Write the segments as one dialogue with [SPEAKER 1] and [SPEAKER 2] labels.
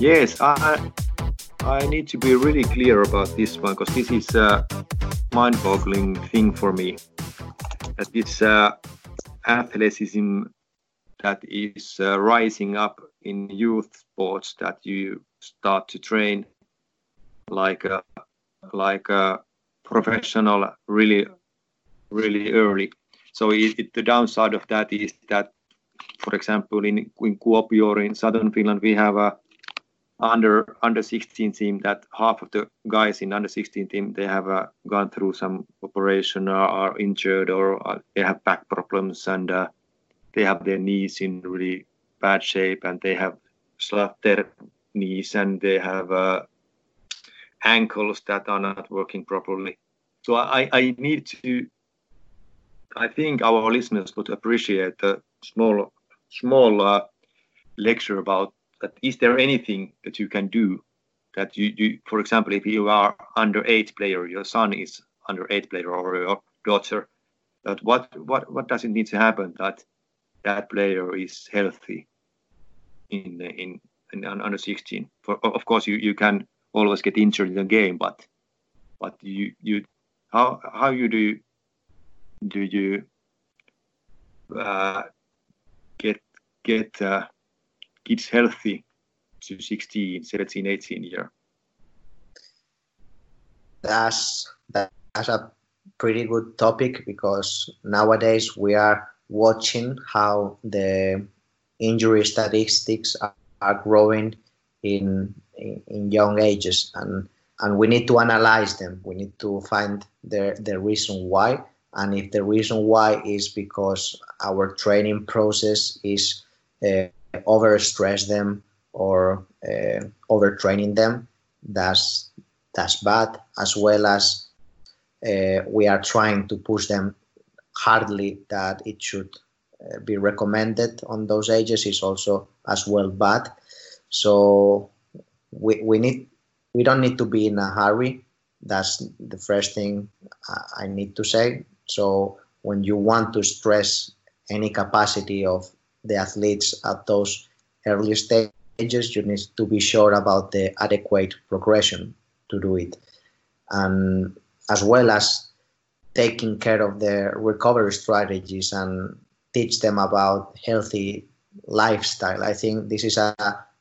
[SPEAKER 1] Yes, I I need to be really clear about this one because this is a mind-boggling thing for me. That this uh, athleticism that is uh, rising up in youth sports that you start to train like a like a professional really really early. So it, it, the downside of that is that, for example, in in Kuopio or in southern Finland, we have a under under 16 team that half of the guys in under 16 team they have uh, gone through some operation or are injured or uh, they have back problems and uh, they have their knees in really bad shape and they have slapped their knees and they have uh, ankles that are not working properly. So I, I need to. I think our listeners would appreciate the small small uh, lecture about that. Is there anything that you can do that you do? For example, if you are under eight player, your son is under eight player or your daughter, that what what what does it need to happen that that player is healthy in in, in under 16. For, of course, you, you can always get injured in the game, but but you you how how you do do you uh, get get uh, kids healthy to 16, 17, 18 year?
[SPEAKER 2] That's that's a pretty good topic because nowadays we are watching how the injury statistics are, growing in, in, in young ages and and we need to analyze them we need to find the the reason why and if the reason why is because our training process is uh, overstress them or uh, overtraining them that's that's bad as well as uh, we are trying to push them hardly that it should uh, be recommended on those ages is also as well bad. So we, we need we don't need to be in a hurry. That's the first thing I need to say. So when you want to stress any capacity of the athletes at those early stages, you need to be sure about the adequate progression to do it, and as well as taking care of their recovery strategies and teach them about healthy lifestyle. I think this is a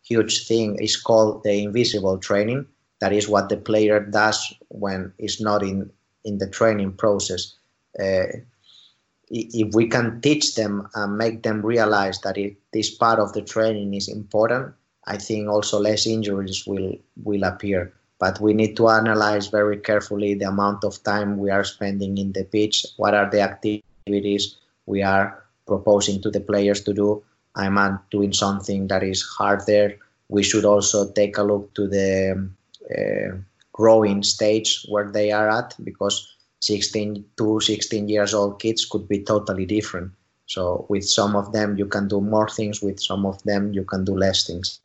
[SPEAKER 2] huge thing. It's called the invisible training. That is what the player does when it's not in in the training process. Uh, if we can teach them and make them realize that it, this part of the training is important, I think also less injuries will will appear but we need to analyze very carefully the amount of time we are spending in the pitch, what are the activities we are proposing to the players to do. I'm not doing something that is harder. We should also take a look to the uh, growing stage where they are at because 16 to 16 years old kids could be totally different. So with some of them you can do more things, with some of them you can do less things.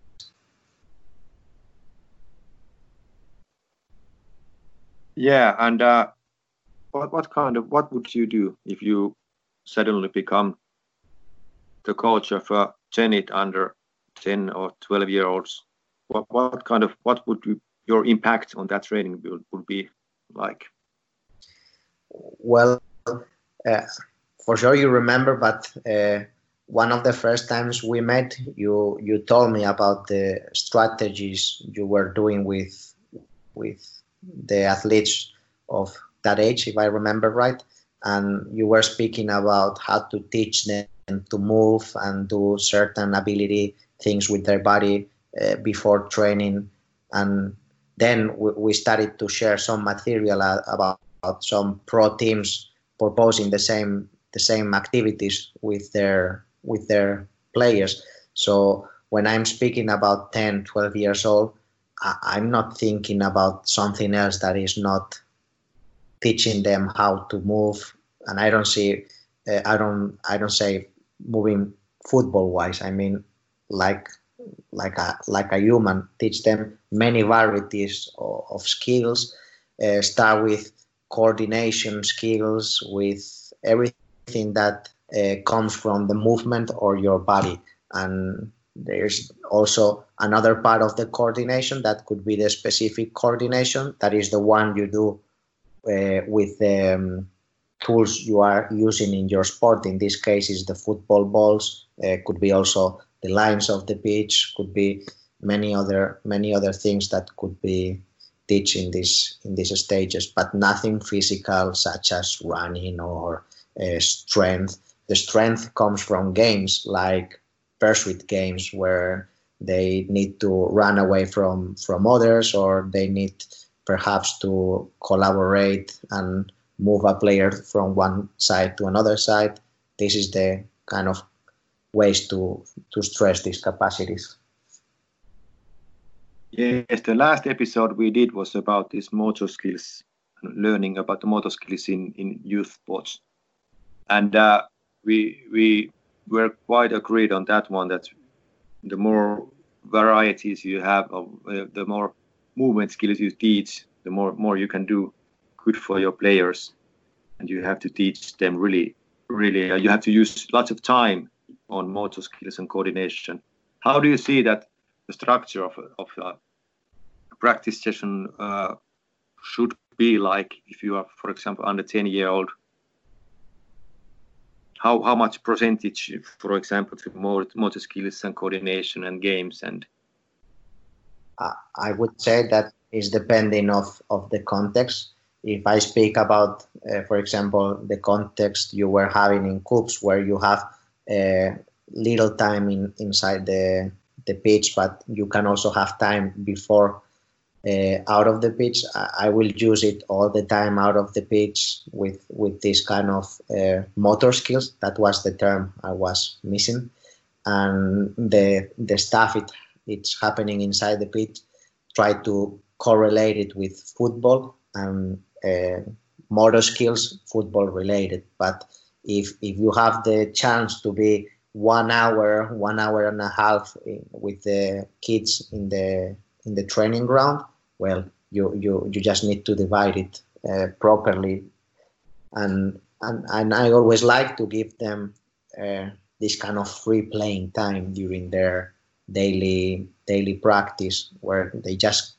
[SPEAKER 1] Yeah, and uh, what what kind of what would you do if you suddenly become the coach of a Zenit under 10 or 12 year olds? What what kind of what would you, your impact on that training would, would be like?
[SPEAKER 2] Well, uh, for sure you remember, but uh, one of the first times we met, you you told me about the strategies you were doing with with the athletes of that age, if I remember right. And you were speaking about how to teach them to move and do certain ability things with their body uh, before training. And then we, we started to share some material about, about some pro teams proposing the same the same activities with their with their players. So when I'm speaking about 10, 12 years old, I'm not thinking about something else that is not teaching them how to move. And I don't see, uh, I don't, I don't say moving football wise. I mean, like, like a like a human. Teach them many varieties of, of skills. Uh, start with coordination skills, with everything that uh, comes from the movement or your body, and there's also another part of the coordination that could be the specific coordination. That is the one you do uh, with the um, tools you are using in your sport. In this case, is the football balls. Uh, could be also the lines of the pitch. Could be many other many other things that could be teach in this in these stages, but nothing physical such as running or uh, strength. The strength comes from games like pursuit games where they need to run away from from others or they need perhaps to collaborate and move a player from one side to another side. This is the kind of ways to to stress these capacities.
[SPEAKER 1] Yes, the last episode we did was about these motor skills, learning about the motor skills in, in youth sports. And uh, we we were quite agreed on that one that the more varieties you have, of, uh, the more movement skills you teach, the more more you can do good for your players. And you have to teach them really, really. Uh, you have to use lots of time on motor skills and coordination. How do you see that the structure of of a practice session uh, should be like if you are, for example, under 10 year old? How, how much percentage, for example, to motor skills and coordination and games and
[SPEAKER 2] I would say that is depending of, of the context. If I speak about, uh, for example, the context you were having in KuPS, where you have uh, little time in, inside the the pitch, but you can also have time before uh, out of the pitch. I, I, will use it all the time out of the pitch with with this kind of uh, motor skills. That was the term I was missing, and the the stuff it it's happening inside the pitch. Try to correlate it with football and uh, motor skills, football related. But if if you have the chance to be one hour, one hour and a half with the kids in the in the training ground, well, you you you just need to divide it uh, properly, and and and I always like to give them uh, this kind of free playing time during their daily daily practice where they just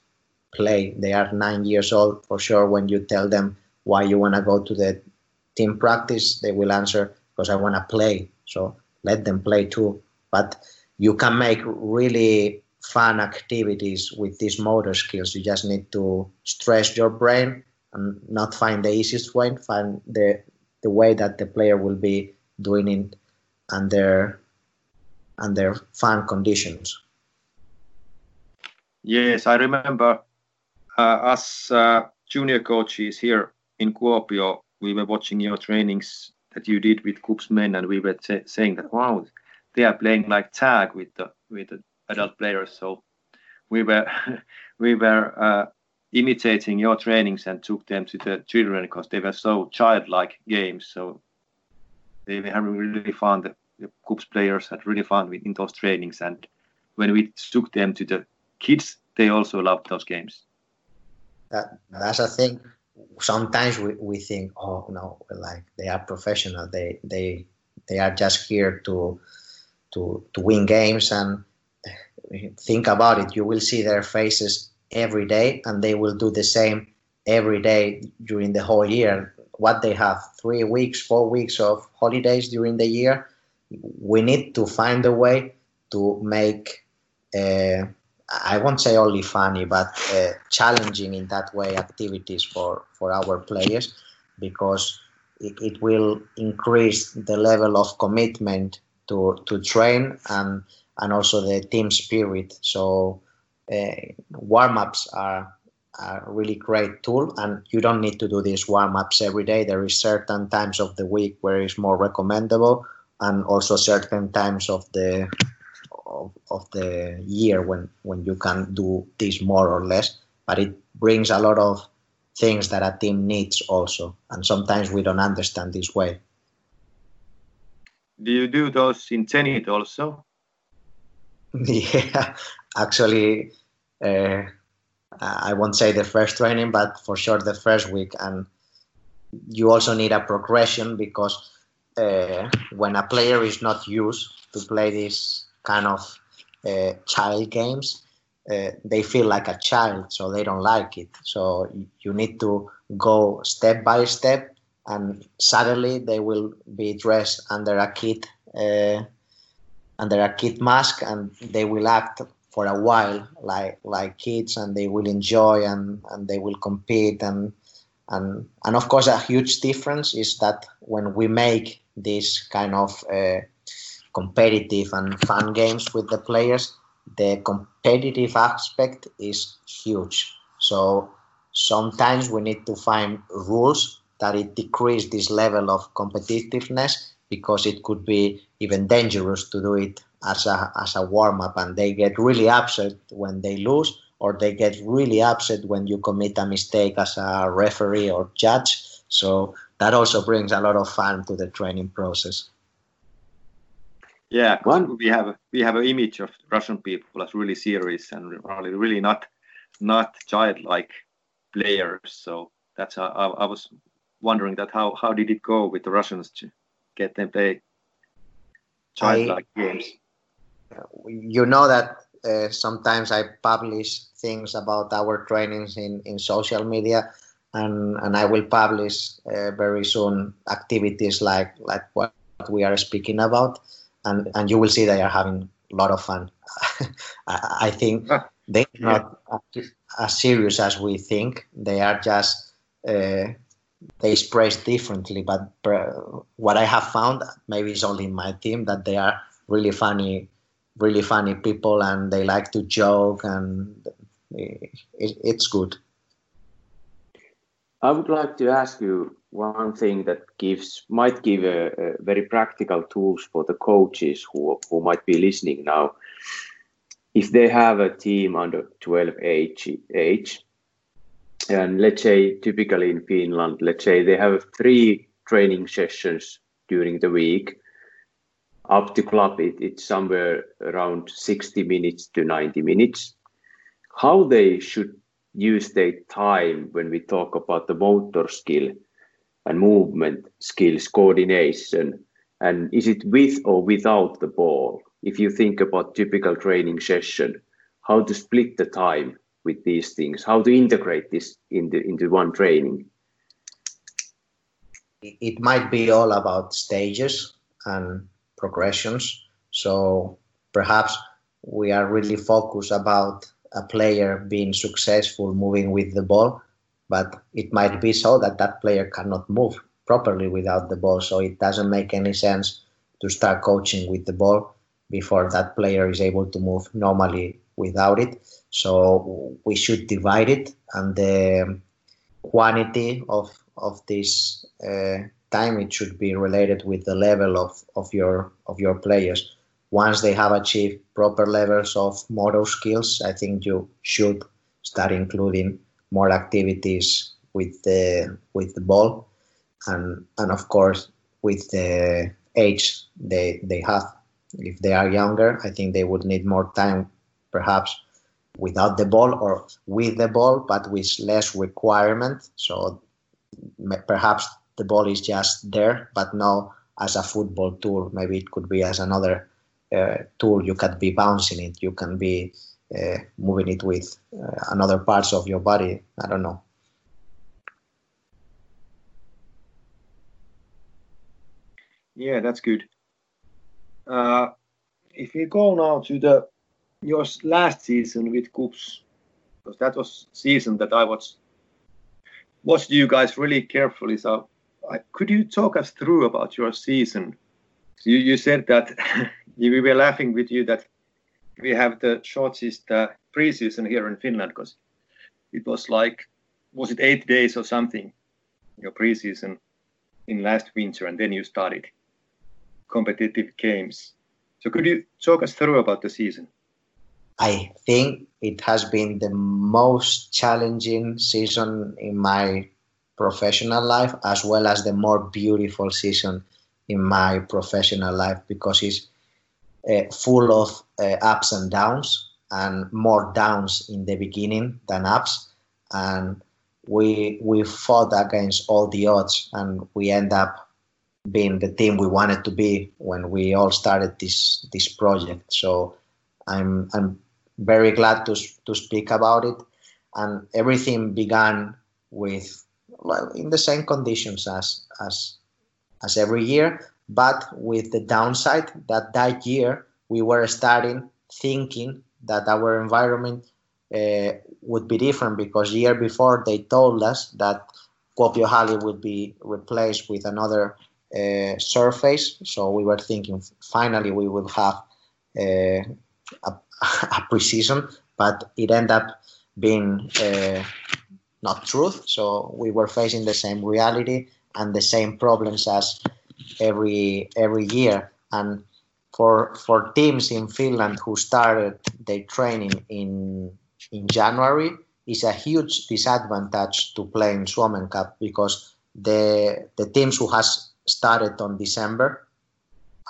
[SPEAKER 2] play. They are nine years old for sure. When you tell them why you want to go to the team practice, they will answer because I want to play. So let them play too. But you can make really fun activities with these motor skills. You just need to stress your brain and not find the easiest way, find the the way that the player will be doing it under under fun conditions.
[SPEAKER 1] Yes, I remember uh, us uh, junior coaches here in Kuopio, we were watching your trainings that you did with KuPS men, and we were saying that wow, they are playing like tag with the with the adult players. So we were we were uh, imitating your trainings and took them to the children because they were so childlike games. So they were having really fun. The, the KuPS players had really fun with, in those trainings, and when we took them to the kids, they also loved those games.
[SPEAKER 2] That that's a thing. Sometimes we, we think, oh no, like they are professional. They they they are just here to to to win games and think about it, you will see their faces every day and they will do the same every day during the whole year. What they have, three weeks, four weeks of holidays during the year. We need to find a way to make, uh, I won't say only funny, but uh, challenging in that way activities for, for our players because it, it will increase the level of commitment to, to train and and also the team spirit. So uh, warm ups are a really great tool, and you don't need to do these warm ups every day. There is certain times of the week where it's more recommendable, and also certain times of the of, of the year when when you can do this more or less. But it brings a lot of things that a team needs also, and sometimes we don't understand this way.
[SPEAKER 1] Do you do those in Zenit also?
[SPEAKER 2] Yeah, actually, uh, I won't say the first training, but for sure the first week. And you also need a progression because uh, when a player is not used to play this kind of uh, child games, uh, they feel like a child, so they don't like it. So you need to go step by step, and suddenly they will be dressed under a kid uh, under a kid mask, and they will act for a while like like kids, and they will enjoy and and they will compete and and and of course a huge difference is that when we make this kind of uh, competitive and fun games with the players the competitive aspect is huge. So sometimes we need to find rules that it decrease this level of competitiveness because it could be even dangerous to do it as a as a warm up and they get really upset when they lose or they get really upset when you commit a mistake as a referee or judge so that also brings a lot of fun to the training process
[SPEAKER 1] yeah, one we have we have an image of Russian people as really serious and really really not not childlike players. So that's how I, I was wondering that how how did it go with the Russians to get them play childlike I, games?
[SPEAKER 2] You know that uh, sometimes I publish things about our trainings in in social media. And, and I will publish uh, very soon activities like like what we are speaking about and and you will see they are having a lot of fun. I, think they're not as serious as we think. They are just uh, they express differently. But what I have found, maybe it's only in my team, that they are really funny, really funny people, and they like to joke, and it, it's good.
[SPEAKER 3] I would like to ask you one thing that gives might give a, a, very practical tools for the coaches who who might be listening now. If they have a team under 12 age, age and let's say typically in Finland, let's say they have three training sessions during the week. Up to club, it, it's somewhere around 60 minutes to 90 minutes. How they should use their time when we talk about the motor skill and movement skills, coordination, and is it with or without the ball? If you think about typical training session, how to split the time with these things, how to integrate this into, into one training?
[SPEAKER 2] It might be all about stages and progressions. So perhaps we are really focused about a player being successful moving with the ball but it might be so that that player cannot move properly without the ball. So it doesn't make any sense to start coaching with the ball before that player is able to move normally without it. So we should divide it, and the quantity of of this uh, time it should be related with the level of, of your of your players. Once they have achieved proper levels of motor skills, I think you should start including more activities with the with the ball, and and of course with the age they they have. If they are younger, I think they would need more time, perhaps without the ball or with the ball, but with less requirement. So perhaps the ball is just there, but now as a football tool. Maybe it could be as another uh, tool. You can be bouncing it. You can be uh, moving it with uh, another parts of your body. I don't know.
[SPEAKER 1] Yeah, that's good. Uh, if we go now to the your last season with KuPS, because that was season that I was watched you guys really carefully. So, I, could you talk us through about your season? You you said that we were laughing with you that we have the shortest uh, preseason here in Finland because it was like was it eight days or something your preseason in last winter and then you started competitive games. So could you talk us through about the season?
[SPEAKER 2] I think it has been the most challenging season in my professional life as well as the more beautiful season in my professional life because it's uh, full of uh, ups and downs, and more downs in the beginning than ups. And we we fought against all the odds, and we end up being the team we wanted to be when we all started this this project. So I'm I'm very glad to to speak about it, and everything began with well, in the same conditions as as as every year, but with the downside that that year we were starting thinking that our environment uh, would be different because year before they told us that Kuopio Halli would be replaced with another uh, surface. So we were thinking finally we will have uh, a, a precision, but it ended up being uh, not truth. So we were facing the same reality and the same problems as every every year. And for for teams in Finland who started their training in in January, is a huge disadvantage to play in Suomen Cup because the the teams who has started on December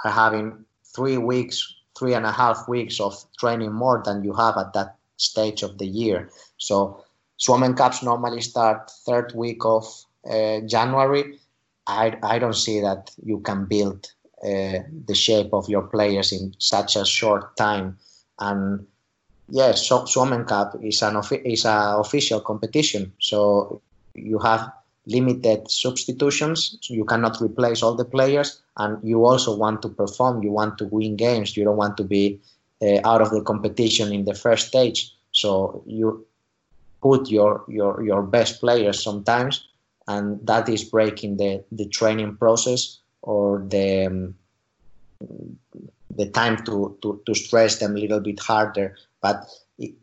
[SPEAKER 2] are having three weeks, three and a half weeks of training more than you have at that stage of the year. So Suomen Cups normally start third week of uh, January. I, I don't see that you can build uh, the shape of your players in such a short time. And yes, Suomen Cup is an is a official competition, so you have limited substitutions. You cannot replace all the players, and you also want to perform. You want to win games. You don't want to be uh, out of the competition in the first stage. So you put your your your best players sometimes, and that is breaking the the training process or the um, the time to, to to stress them a little bit harder but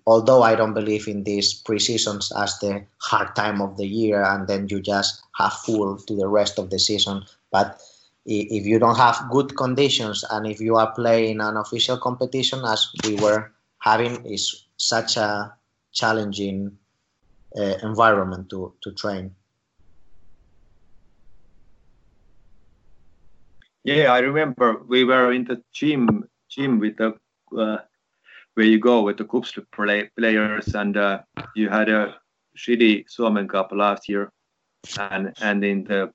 [SPEAKER 2] although I don't believe in these pre-seasons as the hard time of the year and then you just have full to the rest of the season, but if you don't have good conditions and if you are playing an official competition as we were having is such a challenging uh, environment to, to train.
[SPEAKER 1] Yeah, I remember we were in the gym gym with the uh, where you go with the KuPS play, players, and uh, you had a shitty Suomen Cup last year, and and in the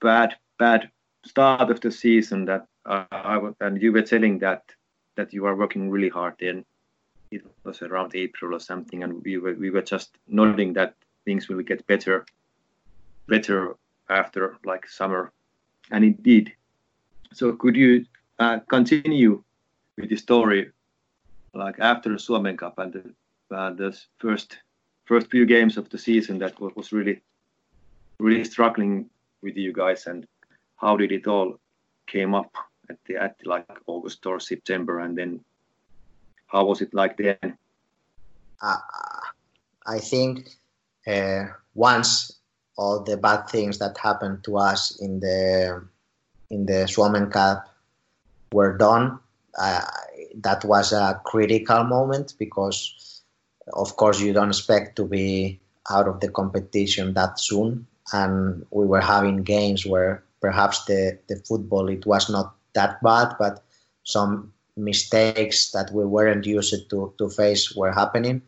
[SPEAKER 1] bad bad start of the season that uh, I was, and you were telling that that you are working really hard and it was around April or something, and we were we were just nodding that things will get better better after like summer, and it did. So could you uh, continue with the story like after the Suomen Cup and the, uh, the first first few games of the season that was really really struggling with you guys and how did it all came up at the at like August or September and then how was it like then?
[SPEAKER 2] Uh, I think uh, once all the bad things that happened to us in the in the Suomen Cup were done, uh, that was a critical moment because, of course, you don't expect to be out of the competition that soon. And we were having games where perhaps the, the football it was not that bad, but some mistakes that we weren't used to, to face were happening.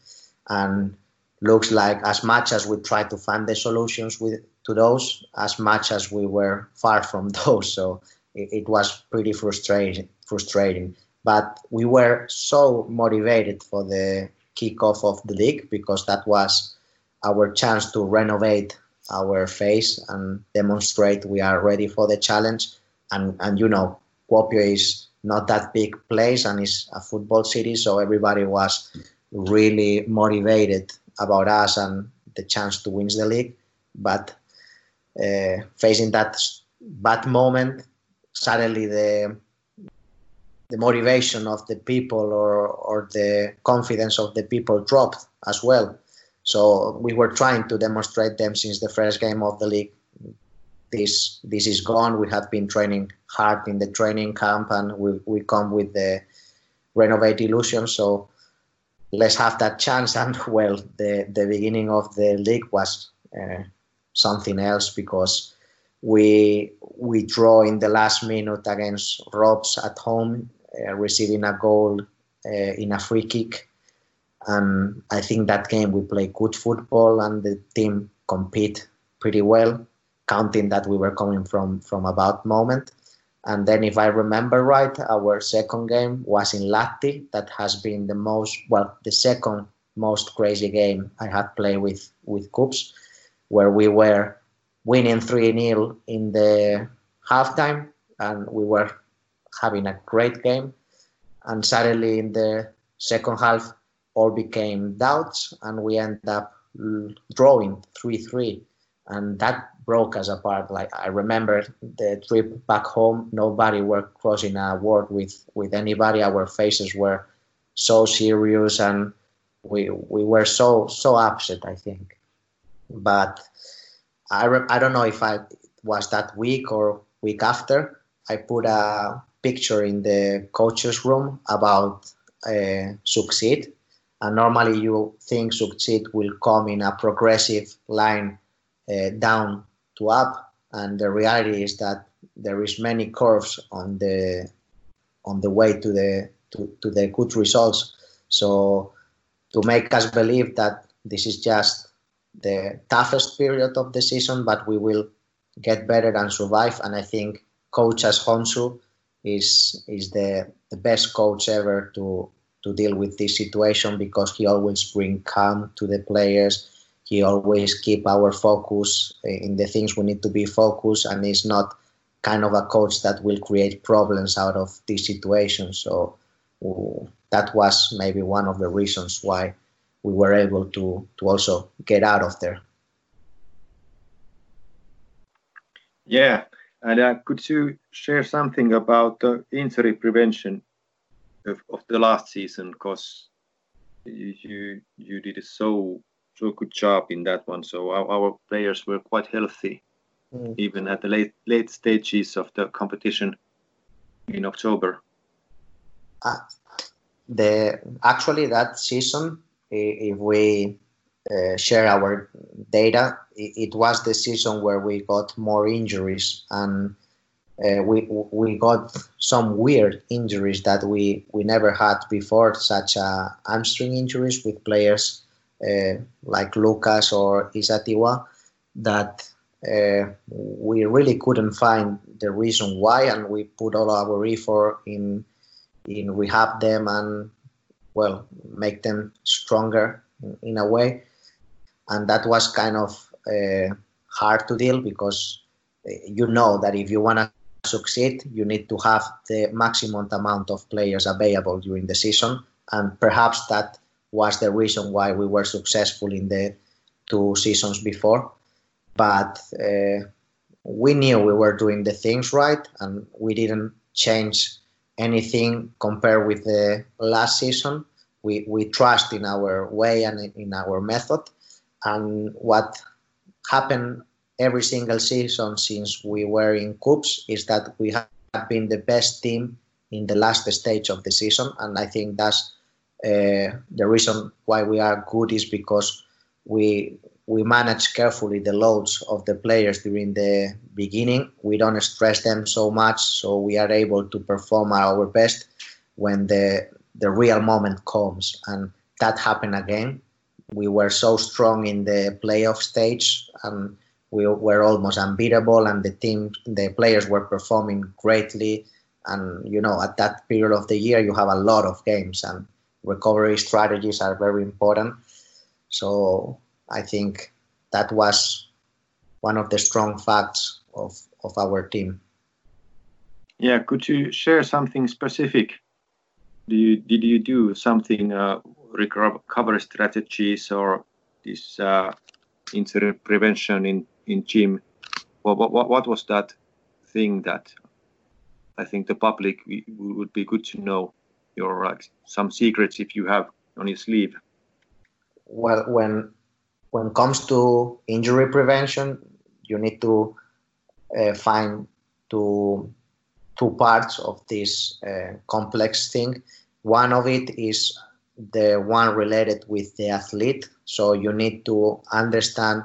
[SPEAKER 2] And looks like as much as we try to find the solutions with to those, as much as we were far from those. So it, it was pretty frustrating. Frustrating but we were so motivated for the kickoff of the league because that was our chance to renovate our face and demonstrate we are ready for the challenge. And and you know, Kuopio is not that big place and it's a football city, so everybody was really motivated about us and the chance to win the league. But uh, facing that bad moment, suddenly the the motivation of the people or, or the confidence of the people dropped as well. So we were trying to demonstrate them since the first game of the league. This this is gone. We have been training hard in the training camp, and we, we come with the renovate illusion. So let's have that chance. And well, the the beginning of the league was uh, something else because we we draw in the last minute against RoPS at home uh, receiving a goal uh, in a free kick. And I think that game we played good football and the team compete pretty well, counting that we were coming from from a bad moment. And then, if I remember right, our second game was in Lahti. That has been the most, well, the second most crazy game I had played with with KuPS, where we were winning 3 0 in the halftime and we were having a great game. And suddenly, in the second half, all became doubts, and we end up drawing 3 3. And that broke us apart. Like I remember the trip back home, nobody were crossing a word with, with anybody. Our faces were so serious and we we were so so upset, I think. But I, re- I don't know if I was that week or week after. I put a picture in the coaches room about uh, succeed and normally you think succeed will come in a progressive line uh, down to up and the reality is that there is many curves on the on the way to the to, to the good results so to make us believe that this is just the toughest period of the season but we will get better and survive and i think coach as Honsu is is the the best coach ever to to deal with this situation because he always bring calm to the players. He always keep our focus eh, in the things we need to be focused, and is not kind of a coach that will create problems out of this situation. So that was maybe one of the reasons why we were able to to also get out of there.
[SPEAKER 1] Yeah, and uh, could you share something about the injury prevention of, of the last season? Because you you did a so so good job in that one. So our, our players were quite healthy, mm. even at the late late stages of the competition in October.
[SPEAKER 2] Uh, the actually that season, if we uh, share our data, it, was the season where we got more injuries and uh, we we got some weird injuries that we we never had before, such as hamstring injuries with players uh, like Lucas or Isatiwa, that uh, we really couldn't find the reason why, and we put all our effort in in rehab them and well make them stronger in, a way and that was kind of uh, hard to deal because uh, you know that if you want to succeed, you need to have the maximum amount of players available during the season, and perhaps that was the reason why we were successful in the two seasons before. But uh, we knew we were doing the things right, and we didn't change anything compared with the last season. We we trust in our way and in our method, and what happened every single season since we were in KuPS is that we have been the best team in the last stage of the season, and I think that's uh, the reason why we are good is because we we manage carefully the loads of the players during the beginning. We don't stress them so much, so we are able to perform our best when the the real moment comes, and that happened again. We were so strong in the playoff stage and we were almost unbeatable and the team the players were performing greatly. And you know at that period of the year you have a lot of games and recovery strategies are very important. So i think that was one of the strong facts of, of our team
[SPEAKER 1] yeah could you share something specific do you did you do something uh, recovery strategies or this uh, incident prevention in in gym. What, what, what was that thing that I think the public would be good to know your like some secrets if you have on your sleeve.
[SPEAKER 2] Well, when when it comes to injury prevention, you need to uh, find two two parts of this uh, complex thing. One of it is the one related with the athlete. So you need to understand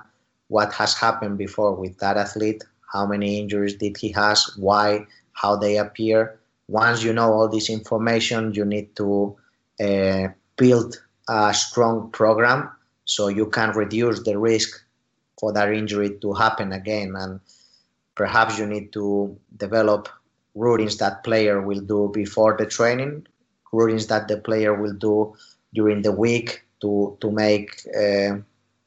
[SPEAKER 2] what has happened before with that athlete, how many injuries did he has, why, how they appear. Once you know all this information, you need to uh, build a strong program so you can reduce the risk for that injury to happen again. And perhaps you need to develop routines that player will do before the training, routines that the player will do during the week to to make uh,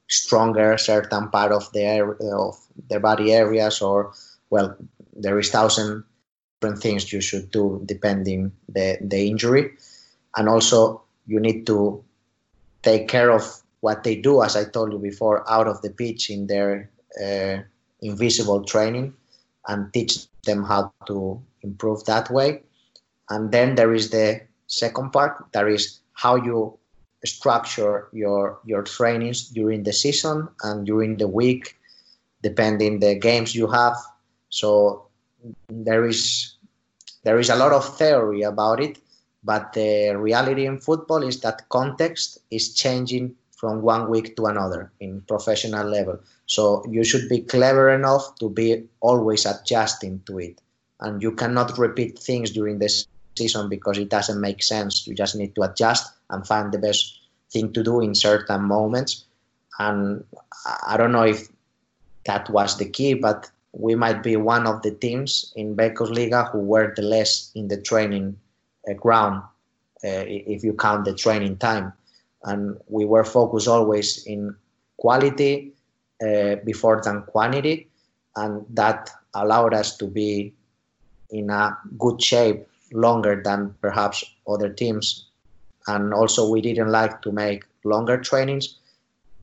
[SPEAKER 2] stronger certain part of their of their body areas or well there is thousand different things you should do depending the the injury and also you need to take care of what they do as i told you before out of the pitch in their uh, invisible training and teach them how to improve that way. And then there is the second part, that is how you structure your your trainings during the season and during the week, depending the games you have. So there is there is a lot of theory about it, but the reality in football is that context is changing from one week to another in professional level. So you should be clever enough to be always adjusting to it. And you cannot repeat things during this season because it doesn't make sense. You just need to adjust and find the best thing to do in certain moments. And I don't know if that was the key, but we might be one of the teams in Veikkausliiga who were the less in the training uh, ground, uh, if you count the training time and we were focused always in quality uh, before than quantity, and that allowed us to be in a good shape longer than perhaps other teams. And also, we didn't like to make longer trainings.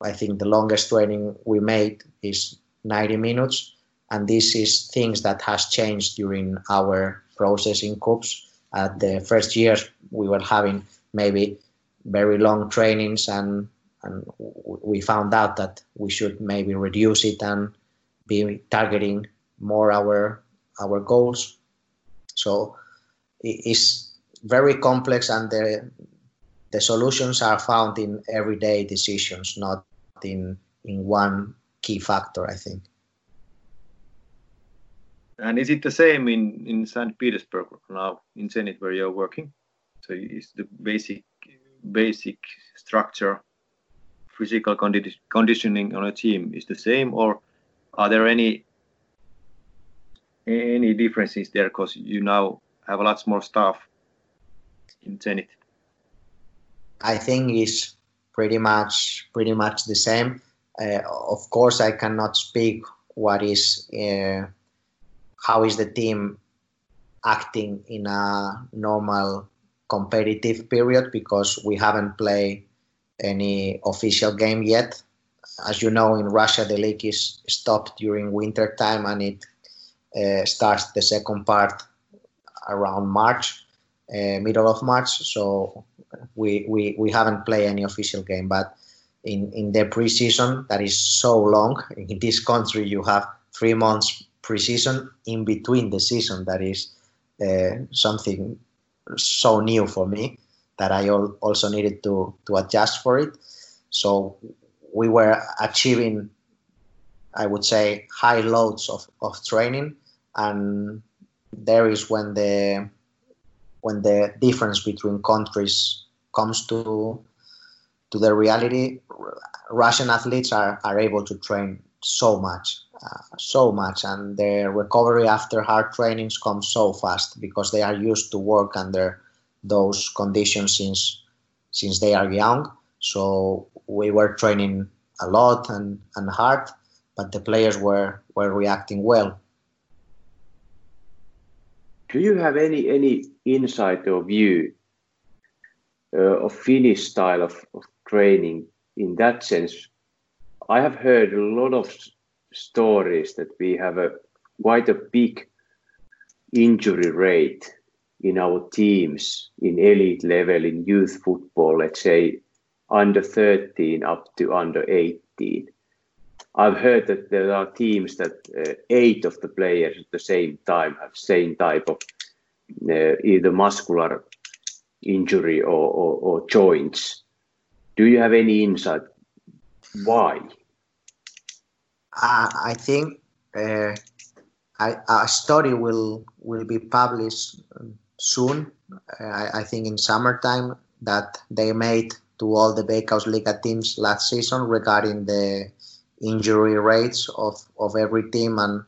[SPEAKER 2] I think the longest training we made is 90 minutes, and this is things that has changed during our process in KuPS. At the first years, we were having maybe very long trainings and and we found out that we should maybe reduce it and be targeting more our our goals. So it's very complex and the the solutions are found in everyday decisions not in in one key factor i think.
[SPEAKER 1] And is it the same in in st petersburg now in zenit where you're working? So is the basic basic structure, physical condi conditioning on a team is the same, or are there any any differences there? Because you now have a lot more staff in Zenit.
[SPEAKER 2] I think it's pretty much pretty much the same. Uh, of course, I cannot speak what is uh, how is the team acting in a normal competitive period because we haven't played any official game yet. As you know, in Russia, the league is stopped during winter time and it uh, starts the second part around March, uh, middle of March. So we, we, we haven't played any official game, but in, in the preseason, that is so long. In this country, you have three months preseason in between the season. That is uh, something so new for me that I also needed to to adjust for it. So we were achieving, I would say, high loads of, of training, and there is when the when the difference between countries comes to to the reality. Russian athletes are, are able to train so much, so much, and their recovery after hard trainings comes so fast because they are used to work under those conditions since since they are young. So we were training a lot and, and hard, but the players were, were reacting well.
[SPEAKER 3] Do you have any any insight or view uh, of Finnish style of, of training in that sense? I have heard a lot of stories that we have a quite a big injury rate in our teams in elite level in youth football, let's say under 13 up to under 18. I've heard that there are teams that uh, eight of the players at the same time have same type of uh, either muscular injury or, or, or joints. Do you have any insight why?
[SPEAKER 2] Uh, I think uh, I, a study will will be published soon. I, I, think in summertime that they made to all the Veikkausliiga teams last season regarding the injury rates of, of every team and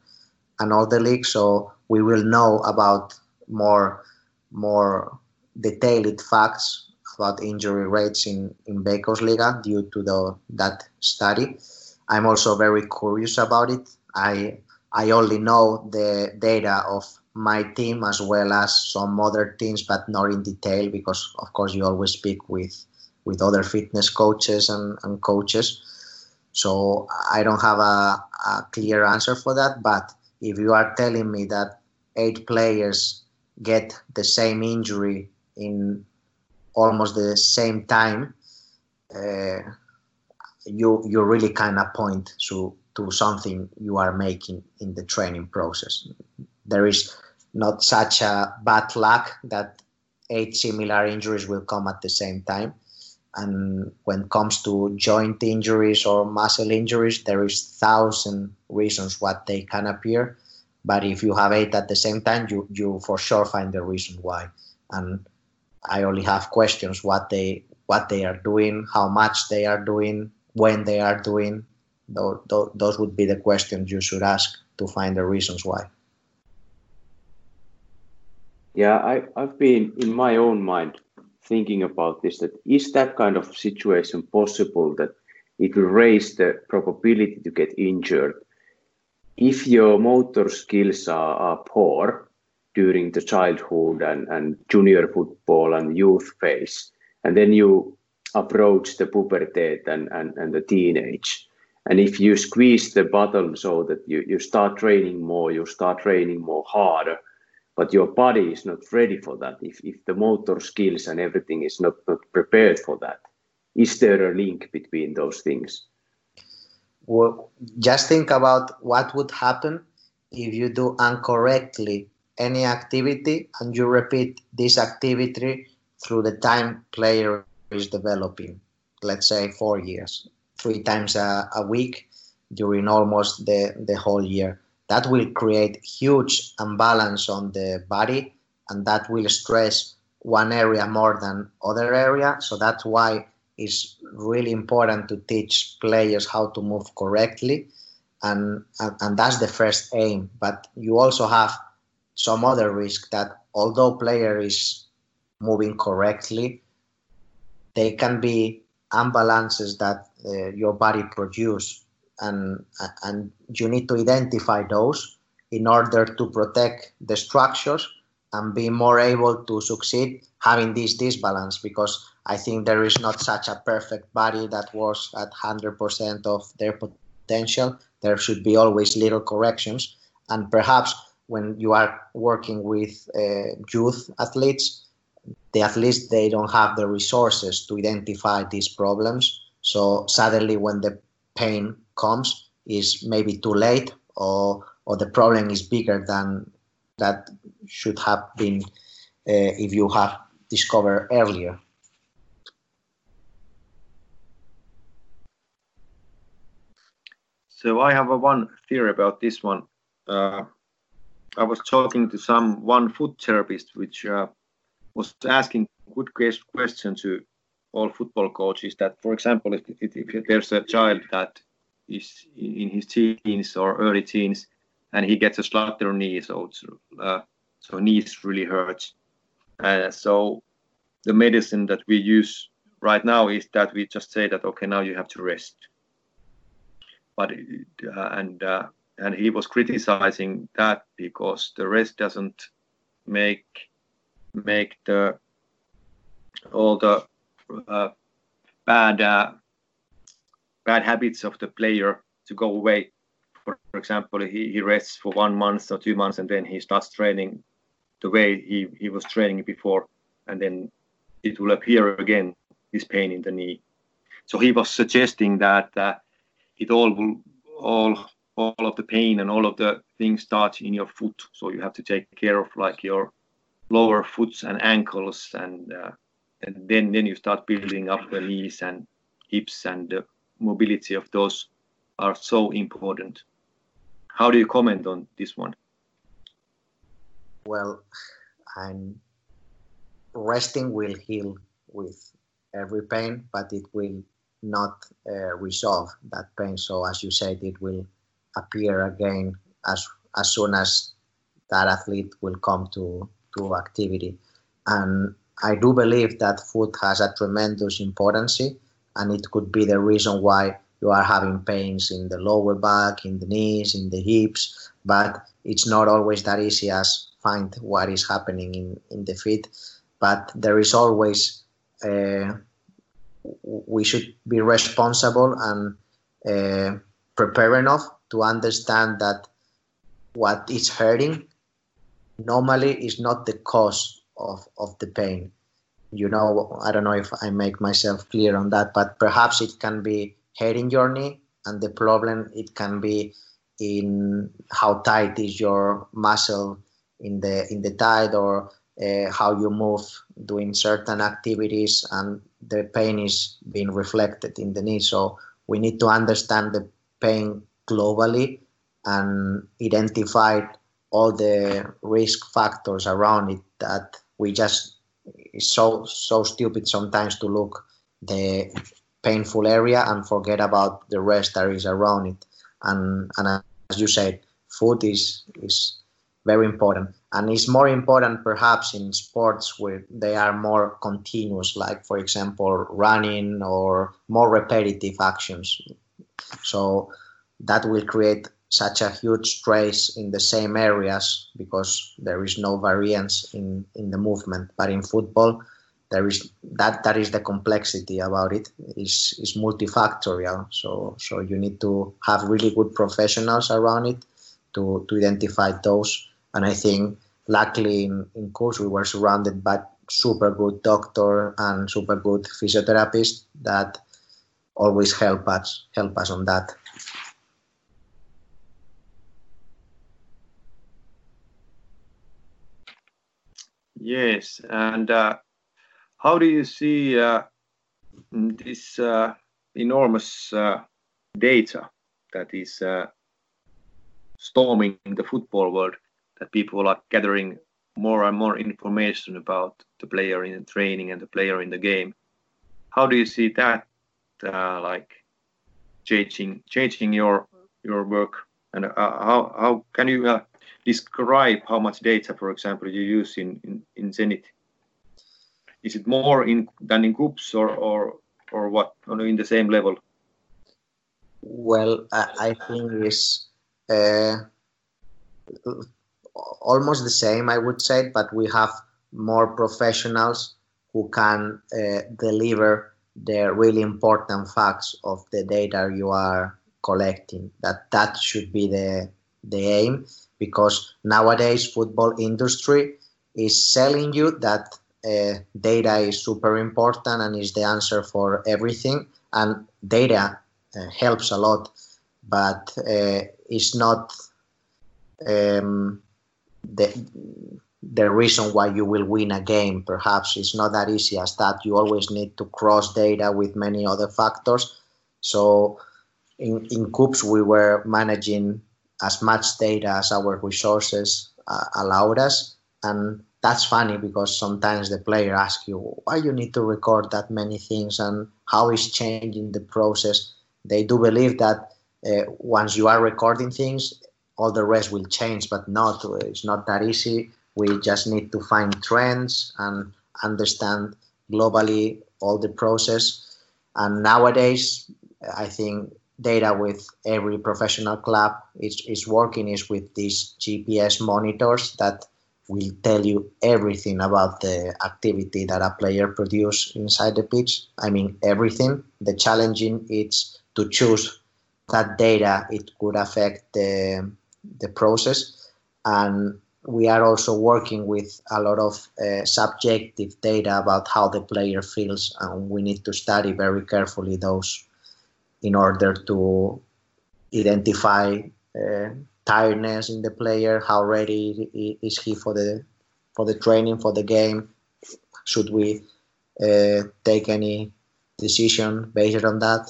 [SPEAKER 2] and all the leagues. So we will know about more more detailed facts about injury rates in in Veikkausliiga due to the that study. I'm also very curious about it. I I only know the data of my team as well as some other teams, but not in detail because of course you always speak with with other fitness coaches and, and coaches. So I don't have a, a clear answer for that. But if you are telling me that eight players get the same injury in almost the same time, uh, you you really kind of point to to something you are making in the training process. There is not such a bad luck that eight similar injuries will come at the same time. And when it comes to joint injuries or muscle injuries, there is thousand reasons what they can appear. But if you have eight at the same time, you, you for sure find the reason why. And I only have questions what they what they are doing, how much they are doing, when they are doing. Those, would be the questions you should ask to find the reasons why.
[SPEAKER 3] Yeah, I, I've been in my own mind thinking about this that is that kind of situation possible that it will raise the probability to get injured if your motor skills are, are poor during the childhood and, and junior football and youth phase and then you approach the puberty and, and, and the teenage. And if you squeeze the button so that you, you start training more you start training more harder but your body is not ready for that. If, if the motor skills and everything is not, not prepared for that is there a link between those things?
[SPEAKER 2] Well just think about what would happen if you do incorrectly any activity and you repeat this activity through the time player is developing let's say four years three times a, a week during almost the, the whole year. That will create huge imbalance on the body and that will stress one area more than other area. So that's why it's really important to teach players how to move correctly and, and, and that's the first aim. But you also have some other risk that although player is moving correctly they can be imbalances that uh, your body produce and and you need to identify those in order to protect the structures and be more able to succeed having this disbalance because I think there is not such a perfect body that works at 100% of their potential. There should be always little corrections. And perhaps when you are working with uh, youth athletes, the athletes they don't have the resources to identify these problems. So suddenly, when the pain comes is maybe too late or or the problem is bigger than that should have been uh, if you have discovered earlier.
[SPEAKER 1] So I have a one theory about this one. Uh, I was talking to some one foot therapist, which uh, was asking good question to all football coaches. That, for example, if, if, if there's a child that is in his teens or early teens, and he gets a Schlatter knee, so uh, so knees really hurts. Uh, so the medicine that we use right now is that we just say that okay, now you have to rest. But uh, and uh, and he was criticizing that because the rest doesn't make make the all the uh, bad uh, bad habits of the player to go away. For, example, he, he rests for one month or two months and then he starts training the way he, he was training before, and then it will appear again, this pain in the knee. So he was suggesting that uh, it all will all all of the pain and all of the things start in your foot. So you have to take care of like your lower foots and ankles, and uh, and then then you start building up the knees and hips and the mobility of those are so important. How do you comment on this one?
[SPEAKER 2] Well, I'm resting will heal with every pain, but it will not uh, resolve that pain. So, as you said, it will appear again as as soon as that athlete will come to to activity. And I do believe that food has a tremendous importance, and it could be the reason why you are having pains in the lower back, in the knees, in the hips, but it's not always that easy as find what is happening in, in the feet. But there is always, uh, we should be responsible and uh, prepare enough to understand that what is hurting normally is not the cause of, of the pain. You know, I don't know if I make myself clear on that, but perhaps it can be heading your knee, and the problem it can be in how tight is your muscle in the in the thigh or uh, how you move doing certain activities and the pain is being reflected in the knee so we need to understand the pain globally and identify all the risk factors around it that we just it's so so stupid sometimes to look the painful area and forget about the rest that is around it. And and as you said, food is is very important, and it's more important perhaps in sports where they are more continuous, like for example running or more repetitive actions. So that will create such a huge stress in the same areas because there is no variance in, in the movement. But in football, there is that that is the complexity about it is is multifactorial. So so you need to have really good professionals around it to to identify those. And i think luckily in, in course we were surrounded by super good doctor and super good physiotherapist that always help us help us on that
[SPEAKER 1] yes and uh, how do you see uh, this uh, enormous uh, data that is uh, storming the football world? That people are gathering more and more information about the player in training and the player in the game. How do you see that, uh, like changing changing your your work? And uh, how how can you describe how much data, for example, you use in in, in Zenit? is it more in than in KuPS or or or what or in the same level?
[SPEAKER 2] Well i, think it's uh, almost the same i would say but we have more professionals who can uh, deliver the really important facts of the data you are collecting. That that should be the the aim because nowadays football industry is selling you that uh, data is super important and is the answer for everything. And data uh, helps a lot, but uh, it's not um, the the reason why you will win a game. Perhaps it's not that easy as that. You always need to cross data with many other factors. So in in KuPS we were managing as much data as our resources uh, allowed us, and that's funny because sometimes the player asks you why you need to record that many things and how is changing the process. They do believe that uh, once you are recording things, all the rest will change, but not. It's not that easy. We just need to find trends and understand globally all the process. And nowadays, I think data with every professional club is, is working is with these GPS monitors that will tell you everything about the activity that a player produce inside the pitch. I mean everything. The challenging is to choose that data it could affect the the process and we are also working with a lot of uh, subjective data about how the player feels and we need to study very carefully those in order to identify uh, tiredness in the player. How ready is he for the for the training for the game? Should we uh, take any decision based on that?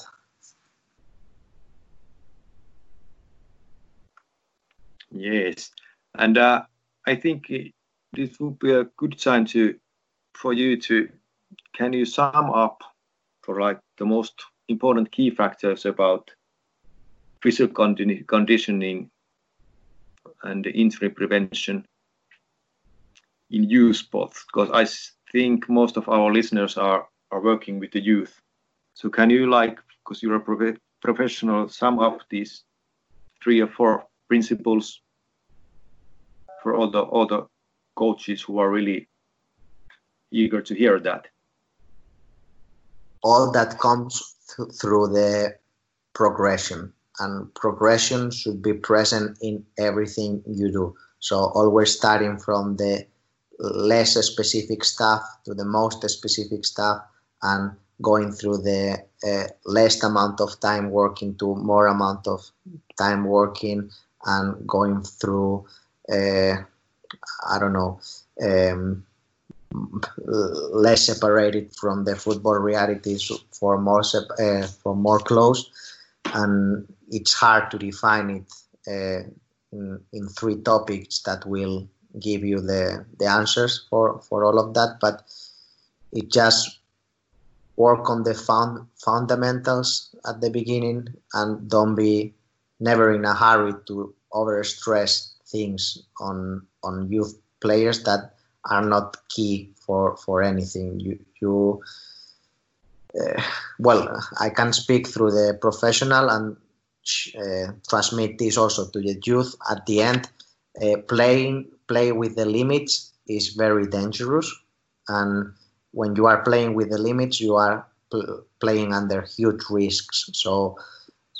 [SPEAKER 1] Yes, and uh, I think this would be a good time to for you to can you sum up for like the most important key factors about physical conditioning and injury prevention in youth sports? Because I think most of our listeners are are working with the youth. So can you like, because you're a prof- professional, sum up these three or four principles for all the the coaches who are really eager to hear that?
[SPEAKER 2] All that comes th- through the progression, and progression should be present in everything you do. So always starting from the less specific stuff to the most specific stuff and going through the uh, less amount of time working to more amount of time working and going through uh, I don't know um, less separated from the football realities for more uh, for more close and it's hard to define it uh, in, in three topics that will give you the the answers for for all of that but it just work on the fund, fundamentals at the beginning and don't be never in a hurry to overstress things on on youth players that are not key for for anything. You you uh, well i can speak through the professional and uh, transmit this also to the youth. At the end uh, playing play with the limits is very dangerous. And when you are playing with the limits you are pl- playing under huge risks. So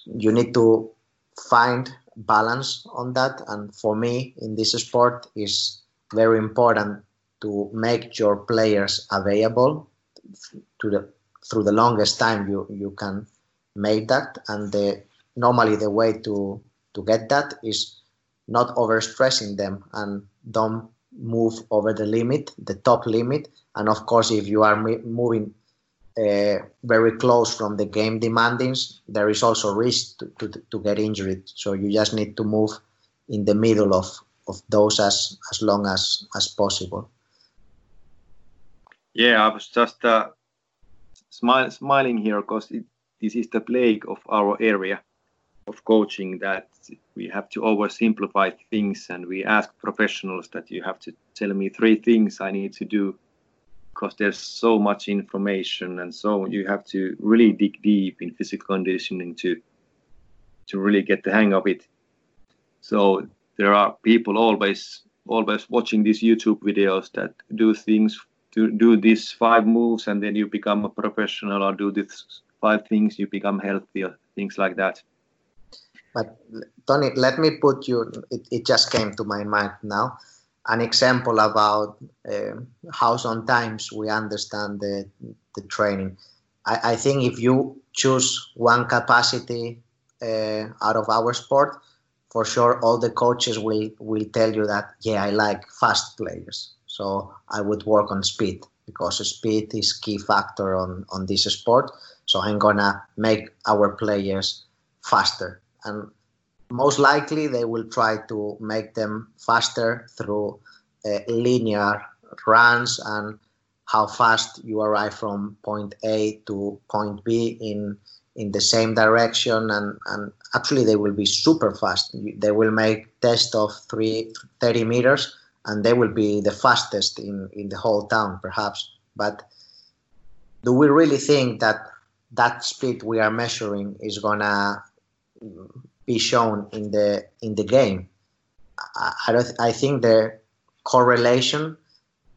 [SPEAKER 2] you need to find balance on that. And for me in this sport is very important to make your players available to the through the longest time you you can make that and the normally the way to to get that is not overstressing them and don't move over the limit the top limit and of course if you are moving uh, very close from the game demandings, there is also risk to, to, to, get injured. So you just need to move in the middle of, of those as, as long as, as possible.
[SPEAKER 1] Yeah, I was just uh, smile, smiling here because this is the plague of our area of coaching that we have to oversimplify things and we ask professionals that you have to tell me three things I need to do because there's so much information and so you have to really dig deep in physical conditioning to to really get the hang of it. So there are people always always watching these youtube videos that do things do these five moves and then you become a professional or do these five things you become healthier things like that
[SPEAKER 2] but Toni let me put you it, it just came to my mind now an example about uh, how sometimes we understand the, the training. I, I think if you choose one capacity uh, out of our sport, for sure all the coaches will, will tell you that, yeah, I like fast players. So I would work on speed because speed is key factor on, on this sport. So I'm gonna make our players faster. And most likely they will try to make them faster through uh, linear runs and how fast you arrive from point A to point B in in the same direction and, and actually they will be super fast they will make test of three, 30 meters and they will be the fastest in, in the whole town perhaps but do we really think that that speed we are measuring is gonna be shown in the in the game. I, I don't. I think the correlation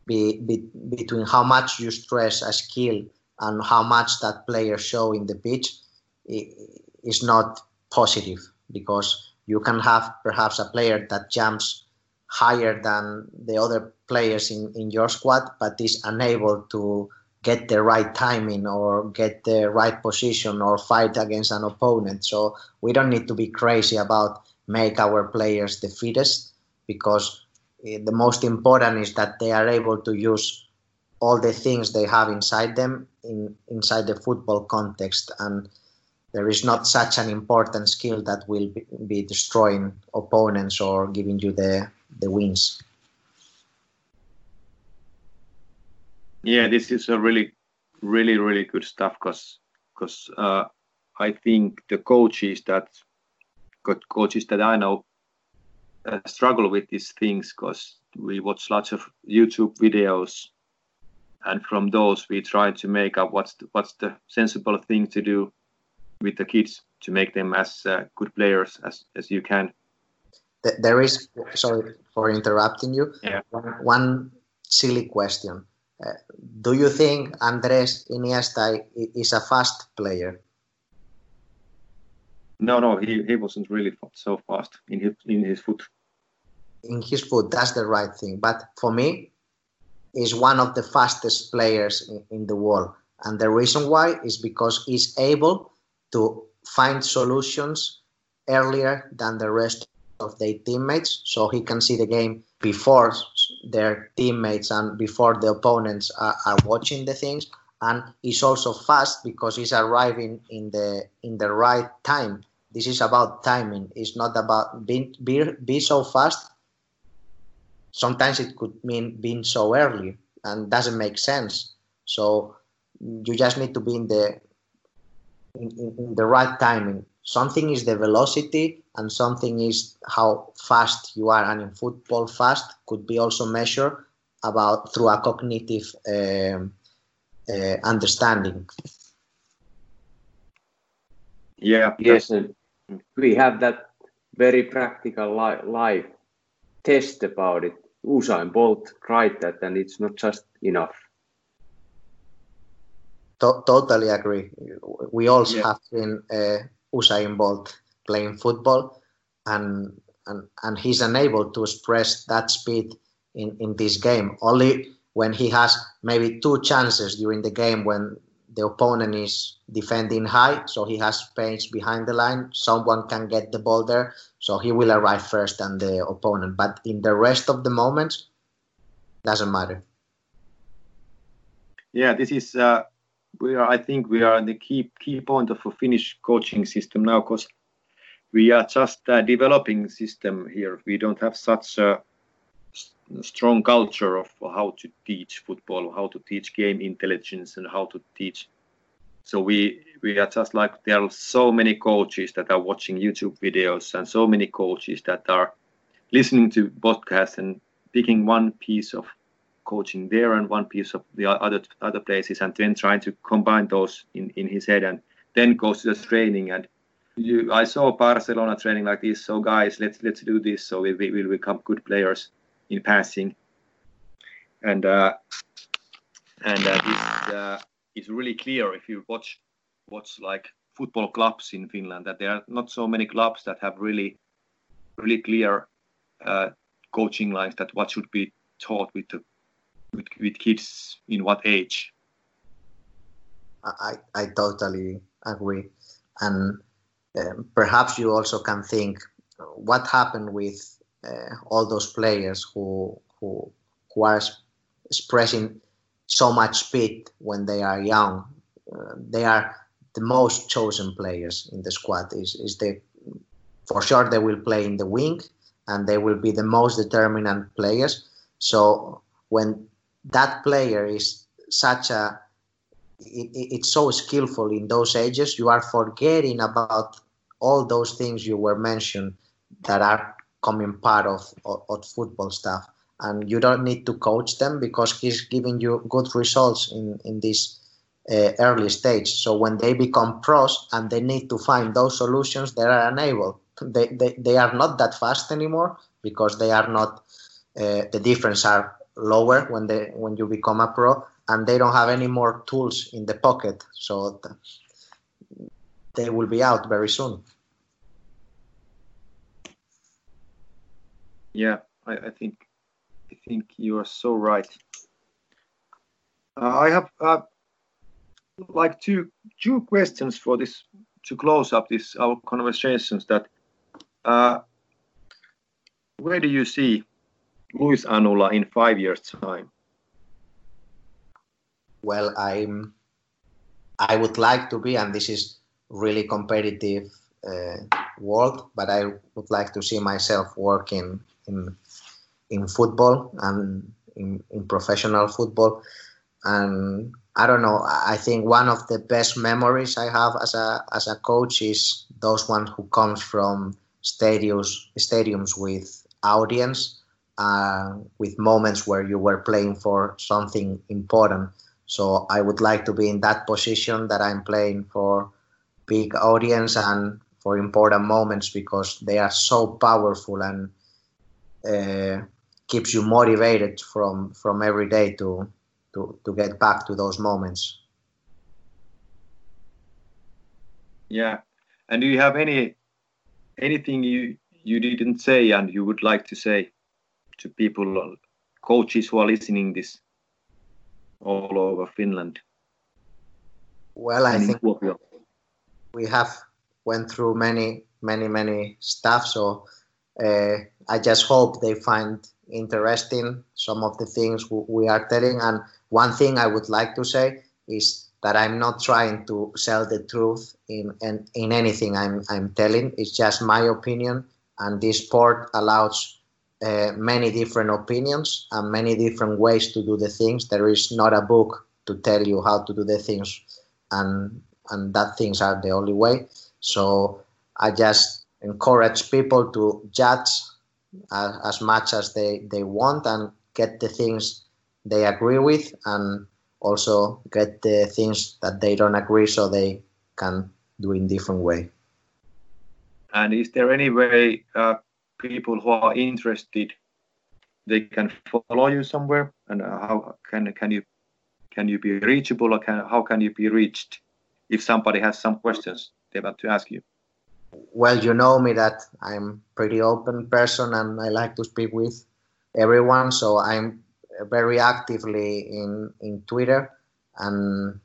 [SPEAKER 2] be, be, between how much you stress a skill and how much that player show in the pitch is not positive because you can have perhaps a player that jumps higher than the other players in, in your squad but is unable to get the right timing or get the right position or fight against an opponent. So we don't need to be crazy about make our players the fittest because eh, the most important is that they are able to use all the things they have inside them in inside the football context and there is not such an important skill that will be, be destroying opponents or giving you the the wins.
[SPEAKER 1] Yeah, this is a really, really, really good stuff because because uh, I think the coaches that coaches that I know uh, struggle with these things because we watch lots of YouTube videos, and from those we try to make up what's the, what's the sensible thing to do with the kids to make them as uh, good players as as you can.
[SPEAKER 2] There is sorry for interrupting you.
[SPEAKER 1] Yeah.
[SPEAKER 2] One, one silly question. Uh, do you think Andres Iniesta is a fast player?
[SPEAKER 1] No, no, he, he wasn't really so fast in his in his foot.
[SPEAKER 2] In his foot, that's the right thing. But for me, he's one of the fastest players in, in the world, and the reason why is because he's able to find solutions earlier than the rest of their teammates, so he can see the game before their teammates and before the opponents are, are watching the things and he's also fast because he's arriving in the in the right time this is about timing. It's not about being be, be so fast. Sometimes it could mean being so early and doesn't make sense. So you just need to be in the in, in, in the right timing. Something is the velocity and something is how fast you are. And in football, fast could be also measured about through a cognitive um, uh, understanding.
[SPEAKER 1] Yeah.
[SPEAKER 3] Yes, and we have that very practical li- life test about it. Usain Bolt tried that, and it's not just enough.
[SPEAKER 2] To- totally agree. We also yeah. have been uh, Usain Bolt playing football, and and and he's unable to express that speed in in this game. Only when he has maybe two chances during the game when the opponent is defending high, so he has space behind the line. Someone can get the ball there, so he will arrive first than the opponent. But in the rest of the moments, doesn't matter.
[SPEAKER 1] Yeah, this is uh, we are. I think we are the key key point of a Finnish coaching system now, because we are just uh, developing system here. We don't have such a strong culture of how to teach football, how to teach game intelligence, and how to teach. So we we are just like there are so many coaches that are watching YouTube videos, and so many coaches that are listening to podcasts and picking one piece of coaching there and one piece of the other other places, and then trying to combine those in in his head, and then goes to the training and. You, I saw Barcelona training like this. So guys, let's let's do this. So we, we will become good players in passing. And uh, and uh, this uh, is really clear if you watch watch like football clubs in Finland that there are not so many clubs that have really really clear uh, coaching lines that what should be taught with the with, with kids in what age.
[SPEAKER 2] I I totally agree, and um, perhaps you also can think what happened with uh, all those players who who who are expressing so much speed when they are young. Uh, they are the most chosen players in the squad. Is is the for sure they will play in the wing and they will be the most determinant players. So when that player is such a it, it's so skillful in those ages, you are forgetting about all those things you were mentioned that are coming part of, of, of football stuff. And you don't need to coach them because he's giving you good results in in this uh, early stage. So when they become pros and they need to find those solutions they are unable. They, they, they are not that fast anymore because they are not uh, the difference are lower when they when you become a pro and they don't have any more tools in the pocket so they will be out very soon
[SPEAKER 1] Yeah, I, I think I think you are so right. Uh, I have uh, like two two questions for this to close up this our conversations. That uh, where do you see Luis Anula in five years' time?
[SPEAKER 2] Well, I'm. I would like to be, and this is really competitive uh, world, but I would like to see myself working in in football and in, in professional football. And I don't know. I think one of the best memories I have as a as a coach is those ones who comes from stadiums stadiums with audience uh, with moments where you were playing for something important. So I would like to be in that position that I'm playing for big audience and for important moments because they are so powerful and uh, keeps you motivated from from every day to to to get back to those moments.
[SPEAKER 1] Yeah, and do you have any anything you you didn't say and you would like to say to people, coaches who are listening this all over Finland?
[SPEAKER 2] Well, I think we have went through many, many, many stuff. So uh, I just hope they find interesting some of the things we are telling. And one thing I would like to say is that I'm not trying to sell the truth in in, in anything I'm I'm telling. It's just my opinion, and this sport allows uh, many different opinions and many different ways to do the things. There is not a book to tell you how to do the things, and and that things are the only way. So I just encourage people to judge as, as much as they, they want and get the things they agree with and also get the things that they don't agree so they can do in different way.
[SPEAKER 1] And is there any way uh, people who are interested they can follow you somewhere? And how can can you can you be reachable? Or can, how can you be reached if somebody has some questions they want to ask you?
[SPEAKER 2] Well you know me that i'm pretty open person and i like to speak with everyone. So i'm very actively in in twitter and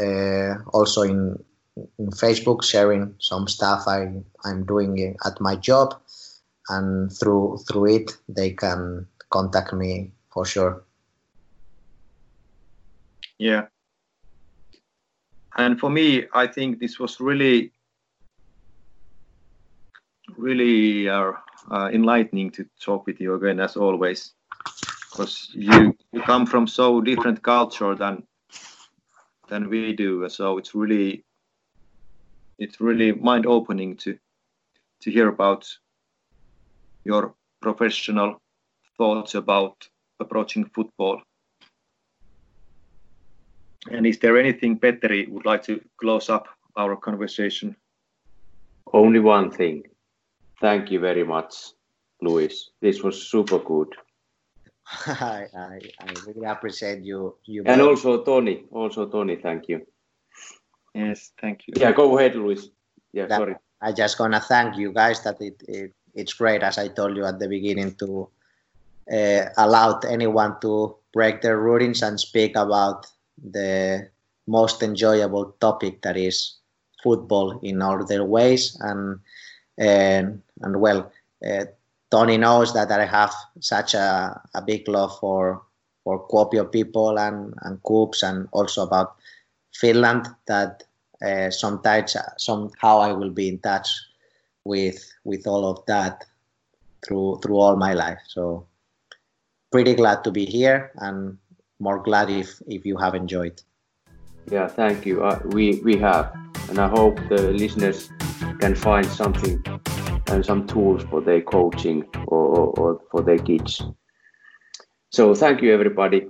[SPEAKER 2] uh, also in in facebook sharing some stuff i i'm doing at my job and through through it they can contact me for sure.
[SPEAKER 1] Yeah. And for me i think this was really really uh, uh, enlightening to talk with you again as always. Because you, you come from so different culture than than we do so it's really it's really mind opening to to hear about your professional thoughts about approaching football. And is there anything Petteri would like to close up our conversation?
[SPEAKER 3] Only one thing. Thank you very much, Luis. This was super good.
[SPEAKER 2] I, I, I really appreciate you. you
[SPEAKER 3] and both. also Toni. Also Toni, thank you.
[SPEAKER 1] Yes, thank you.
[SPEAKER 3] Yeah, go ahead, Luis. Yeah,
[SPEAKER 2] that,
[SPEAKER 3] sorry.
[SPEAKER 2] I just gonna thank you guys that it, it it's great, as I told you at the beginning, to uh, allow anyone to break their routines and speak about the most enjoyable topic that is football in all their ways. And and and well, uh, Toni knows that I have such a, a big love for for Kuopio people and and KuPS and also about Finland that uh, sometimes somehow I will be in touch with with all of that through through all my life. So pretty glad to be here and more glad if if you have enjoyed.
[SPEAKER 3] Yeah, thank you. Uh, we we have, and I hope the listeners can find something and some tools for their coaching or, or, or for their kids. So thank you everybody.